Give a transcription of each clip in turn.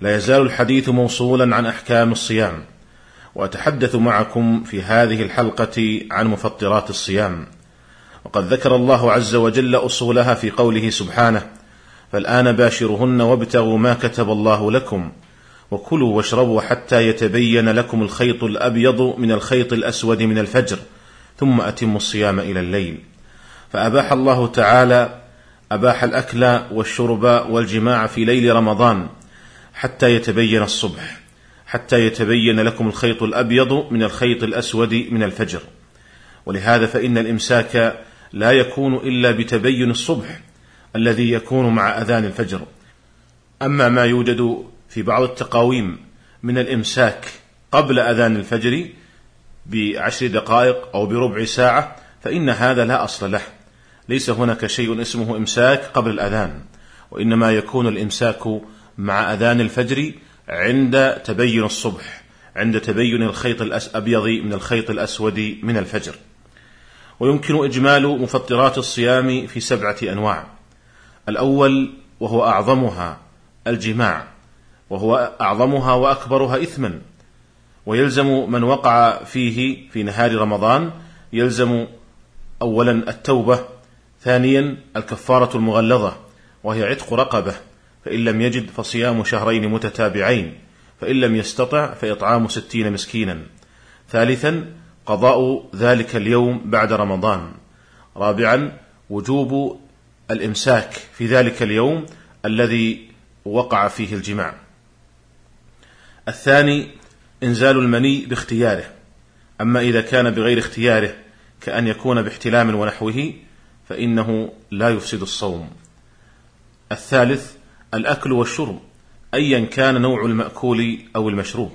لا يزال الحديث موصولا عن أحكام الصيام. وأتحدث معكم في هذه الحلقة عن مفطرات الصيام. وقد ذكر الله عز وجل أصولها في قوله سبحانه فالآن باشرهن وابتغوا ما كتب الله لكم وكلوا واشربوا حتى يتبين لكم الخيط الأبيض من الخيط الأسود من الفجر ثم أتموا الصيام إلى الليل. فأباح الله تعالى أباح الأكل والشرب والجماع في ليل رمضان. حتى يتبين الصبح حتى يتبين لكم الخيط الأبيض من الخيط الأسود من الفجر. ولهذا فإن الإمساك لا يكون إلا بتبين الصبح الذي يكون مع أذان الفجر. أما ما يوجد في بعض التقاويم من الإمساك قبل أذان الفجر بعشر دقائق أو بربع ساعة فإن هذا لا أصل له. ليس هناك شيء اسمه إمساك قبل الأذان وإنما يكون الإمساك مع أذان الفجر عند تبين الصبح عند تبين الخيط الابيض من الخيط الأسود من الفجر. ويمكن إجمال مفطرات الصيام في سبعة أنواع. الأول وهو أعظمها الجماع وهو أعظمها وأكبرها اثما. ويلزم من وقع فيه في نهار رمضان يلزم اولا التوبة ثانيا الكفارة المغلظة وهي عتق رقبة. فإن لم يجد فصيام شهرين متتابعين فإن لم يستطع فإطعام ستين مسكينا. ثالثا قضاء ذلك اليوم بعد رمضان. رابعا وجوب الإمساك في ذلك اليوم الذي وقع فيه الجماع. الثاني إنزال المني باختياره. أما إذا كان بغير اختياره كأن يكون باحتلام ونحوه فإنه لا يفسد الصوم. الثالث الأكل والشرب أيا كان نوع المأكول أو المشروب.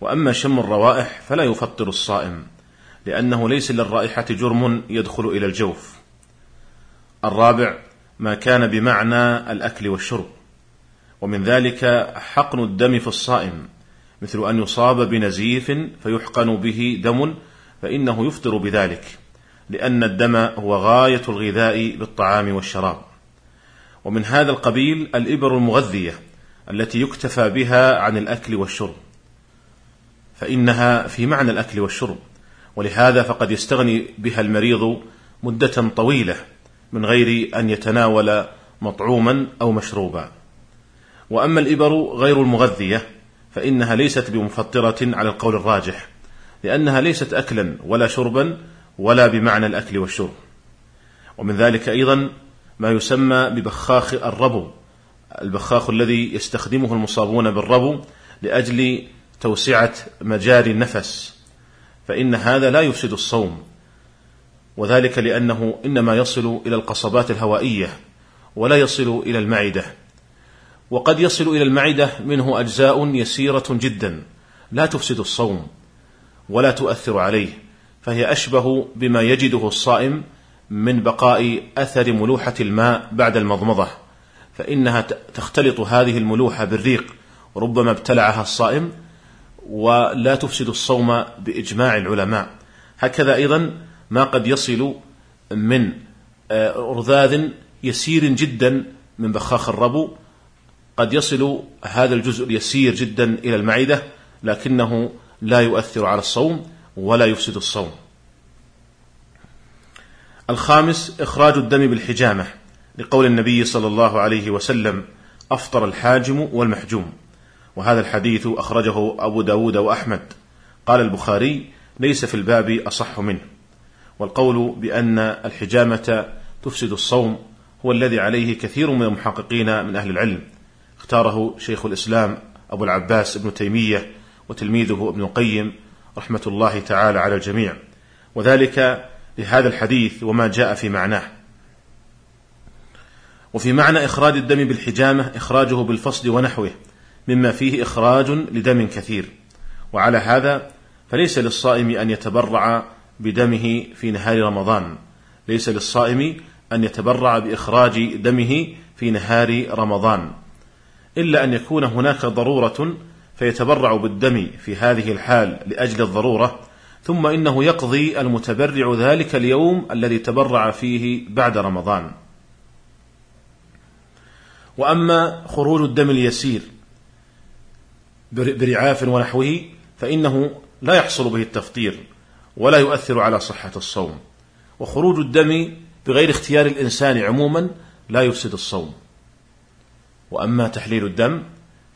وأما شم الروائح فلا يفطر الصائم لأنه ليس للرائحة جرم يدخل إلى الجوف. الرابع ما كان بمعنى الأكل والشرب. ومن ذلك حقن الدم في الصائم مثل أن يصاب بنزيف فيحقن به دم فإنه يفطر بذلك لأن الدم هو غاية الغذاء بالطعام والشراب. ومن هذا القبيل الإبر المغذية التي يكتفى بها عن الأكل والشرب. فإنها في معنى الأكل والشرب ولهذا فقد يستغني بها المريض مدة طويلة من غير أن يتناول مطعوما أو مشروبا. وأما الإبر غير المغذية فإنها ليست بمفطرة على القول الراجح لأنها ليست أكلا ولا شربا ولا بمعنى الأكل والشرب. ومن ذلك أيضا ما يسمى ببخاخ الربو البخاخ الذي يستخدمه المصابون بالربو لأجل توسعة مجاري النفس فإن هذا لا يفسد الصوم وذلك لأنه إنما يصل إلى القصبات الهوائية ولا يصل إلى المعدة وقد يصل إلى المعدة منه أجزاء يسيرة جدا لا تفسد الصوم ولا تؤثر عليه فهي أشبه بما يجده الصائم من بقاء أثر ملوحة الماء بعد المضمضة فإنها تختلط هذه الملوحة بالريق ربما ابتلعها الصائم ولا تفسد الصوم بإجماع العلماء. هكذا أيضا ما قد يصل من آه، رذاذ يسير جدا من بخاخ الربو. قد يصل هذا الجزء اليسير جدا إلى المعدة لكنه لا يؤثر على الصوم ولا يفسد الصوم. الخامس إخراج الدم بالحجامة لقول النبي صلى الله عليه وسلم أفطر الحاجم والمحجوم. وهذا الحديث أخرجه أبو داود وأحمد. قال البخاري ليس في الباب أصح منه. والقول بأن الحجامة تفسد الصوم هو الذي عليه كثير من المحققين من أهل العلم. اختاره شيخ الإسلام أبو العباس ابن تيمية وتلميذه ابن القيم رحمة الله تعالى على الجميع. وذلك لهذا الحديث وما جاء في معناه. وفي معنى إخراج الدم بالحجامة إخراجه بالفصل ونحوه مما فيه إخراج لدم كثير. وعلى هذا فليس للصائم أن يتبرع بدمه في نهار رمضان. ليس للصائم أن يتبرع بإخراج دمه في نهار رمضان. إلا أن يكون هناك ضرورة فيتبرع بالدم في هذه الحال لأجل الضرورة ثم إنه يقضي المتبرع ذلك اليوم الذي تبرع فيه بعد رمضان. وأما خروج الدم اليسير برعاف ونحوه فإنه لا يحصل به التفطير ولا يؤثر على صحة الصوم. وخروج الدم بغير اختيار الإنسان عموما لا يفسد الصوم. وأما تحليل الدم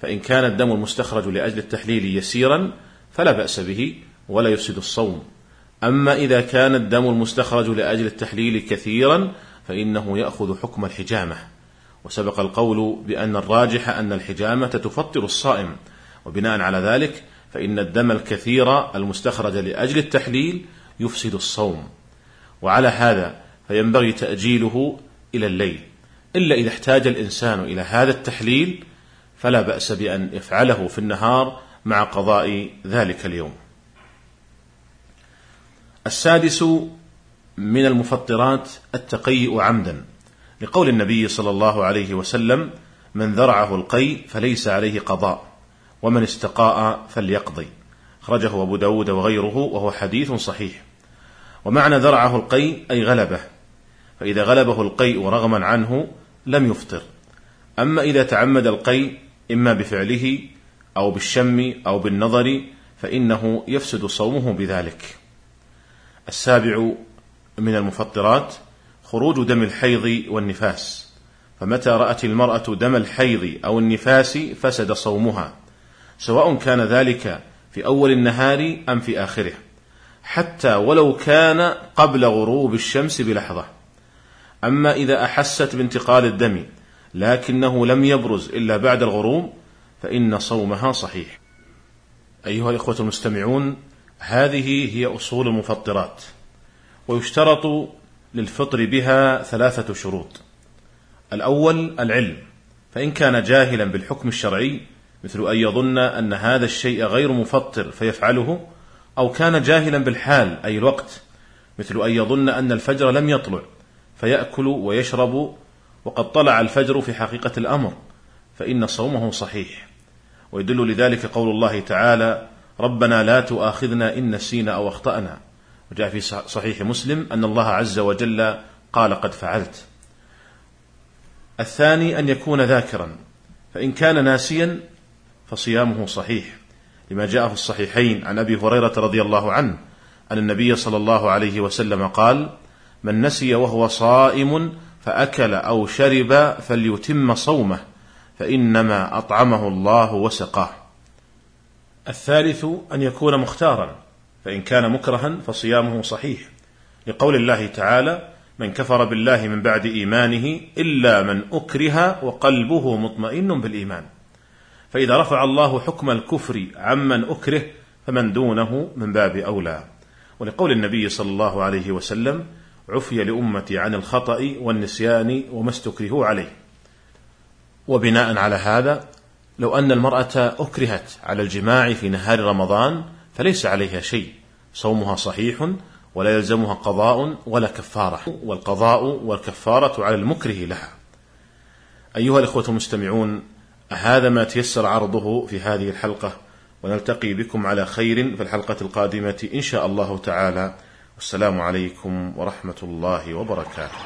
فإن كان الدم المستخرج لأجل التحليل يسيرا فلا بأس به ولا يفسد الصوم. أما إذا كان الدم المستخرج لأجل التحليل كثيرا فإنه يأخذ حكم الحجامة. وسبق القول بأن الراجح أن الحجامة تفطر الصائم. وبناء على ذلك فإن الدم الكثير المستخرج لأجل التحليل يفسد الصوم. وعلى هذا فينبغي تأجيله إلى الليل. إلا إذا احتاج الإنسان إلى هذا التحليل فلا بأس بأن يفعله في النهار مع قضاء ذلك اليوم. السادس من المفطرات التقيؤ عمدا لقول النبي صلى الله عليه وسلم من ذرعه القي فليس عليه قضاء ومن استقاء فليقضي أخرجه أبو داود وغيره وهو حديث صحيح. ومعنى ذرعه القي أي غلبه فإذا غلبه القيء رغما عنه لم يفطر. أما إذا تعمد القيء إما بفعله أو بالشم أو بالنظر فإنه يفسد صومه بذلك. السابع من المفطرات خروج دم الحيض والنفاس. فمتى رأت المرأة دم الحيض أو النفاس فسد صومها. سواء كان ذلك في أول النهار أم في آخره. حتى ولو كان قبل غروب الشمس بلحظة. أما إذا أحست بانتقال الدم لكنه لم يبرز إلا بعد الغروب فإن صومها صحيح. أيها الإخوة المستمعون هذه هي أصول المفطرات ويشترط للفطر بها ثلاثة شروط. الأول العلم فإن كان جاهلا بالحكم الشرعي مثل أن يظن أن هذا الشيء غير مفطر فيفعله أو كان جاهلا بالحال أي الوقت مثل أن يظن أن الفجر لم يطلع فيأكل ويشرب وقد طلع الفجر في حقيقة الأمر فإن صومه صحيح. ويدل لذلك قول الله تعالى ربنا لا تؤاخذنا إن نسينا أو أخطأنا. وجاء في صحيح مسلم أن الله عز وجل قال قد فعلت. الثاني أن يكون ذاكرا فإن كان ناسيا فصيامه صحيح. لما جاء في الصحيحين عن أبي هريرة رضي الله عنه أن النبي صلى الله عليه وسلم قال من نسي وهو صائم فأكل أو شرب فليتم صومه فإنما أطعمه الله وسقاه. الثالث أن يكون مختارا فإن كان مكرها فصيامه صحيح لقول الله تعالى: من كفر بالله من بعد إيمانه إلا من أكره وقلبه مطمئن بالإيمان. فإذا رفع الله حكم الكفر عمن أكره فمن دونه من باب أولى. ولقول النبي صلى الله عليه وسلم: عفي لأمتي عن الخطأ والنسيان وما استكرهوا عليه وبناء على هذا لو أن المرأة أكرهت على الجماع في نهار رمضان فليس عليها شيء. صومها صحيح ولا يلزمها قضاء ولا كفارة والقضاء والكفارة على المكره لها. أيها الإخوة المستمعون هذا ما تيسر عرضه في هذه الحلقة ونلتقي بكم على خير في الحلقة القادمة إن شاء الله تعالى. والسلام عليكم ورحمة الله وبركاته.